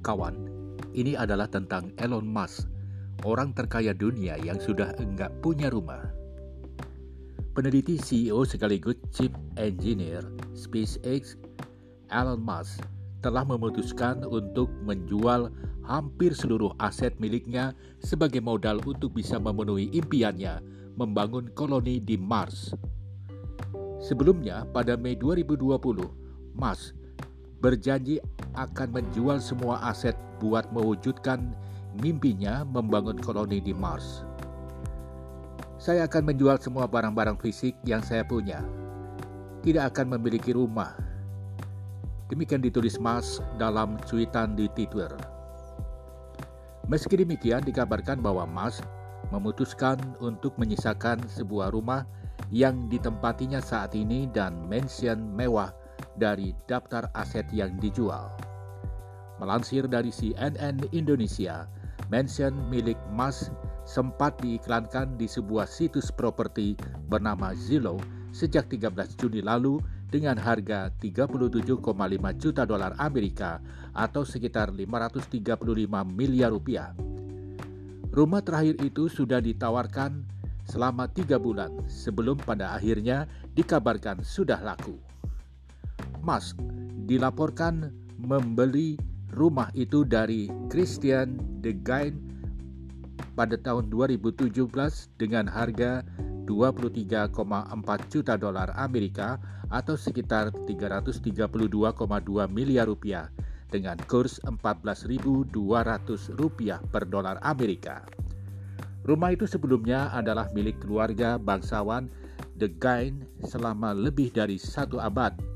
Kawan, ini adalah tentang Elon Musk, orang terkaya dunia yang sudah enggak punya rumah. Peneliti CEO sekaligus Chief Engineer SpaceX, Elon Musk, telah memutuskan untuk menjual hampir seluruh aset miliknya sebagai modal untuk bisa memenuhi impiannya membangun koloni di Mars. Sebelumnya, pada Mei 2020, Musk berjanji akan menjual semua aset buat mewujudkan mimpinya membangun koloni di Mars. Saya akan menjual semua barang-barang fisik yang saya punya. Tidak akan memiliki rumah. Demikian ditulis Musk dalam cuitan di Twitter. Meski demikian, dikabarkan bahwa Musk memutuskan untuk menyisakan sebuah rumah yang ditempatinya saat ini dan mansion mewah dari daftar aset yang dijual. Melansir dari CNN Indonesia, mansion milik Mas sempat diiklankan di sebuah situs properti bernama Zillow sejak 13 Juni lalu dengan harga 37,5 juta dolar Amerika atau sekitar 535 miliar rupiah. Rumah terakhir itu sudah ditawarkan selama tiga bulan sebelum pada akhirnya dikabarkan sudah laku. Musk dilaporkan membeli rumah itu dari Christian De Gain pada tahun 2017 dengan harga 23,4 juta dolar Amerika atau sekitar 332,2 miliar rupiah dengan kurs 14.200 rupiah per dolar Amerika. Rumah itu sebelumnya adalah milik keluarga bangsawan The Gain selama lebih dari satu abad.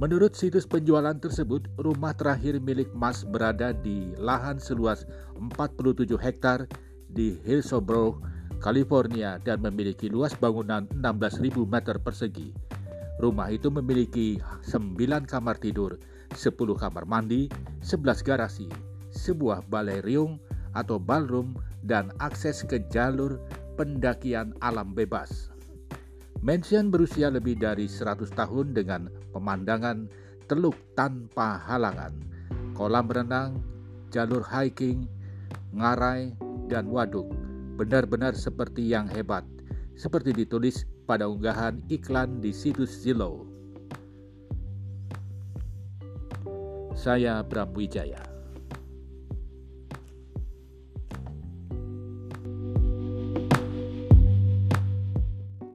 Menurut situs penjualan tersebut, rumah terakhir milik Mas berada di lahan seluas 47 hektar di Hillsborough, California dan memiliki luas bangunan 16.000 meter persegi. Rumah itu memiliki 9 kamar tidur, 10 kamar mandi, 11 garasi, sebuah balai riung atau ballroom dan akses ke jalur pendakian alam bebas. Mansion berusia lebih dari 100 tahun dengan pemandangan teluk tanpa halangan, kolam renang, jalur hiking, ngarai, dan waduk. Benar-benar seperti yang hebat, seperti ditulis pada unggahan iklan di situs Zillow. Saya Bram Wijaya.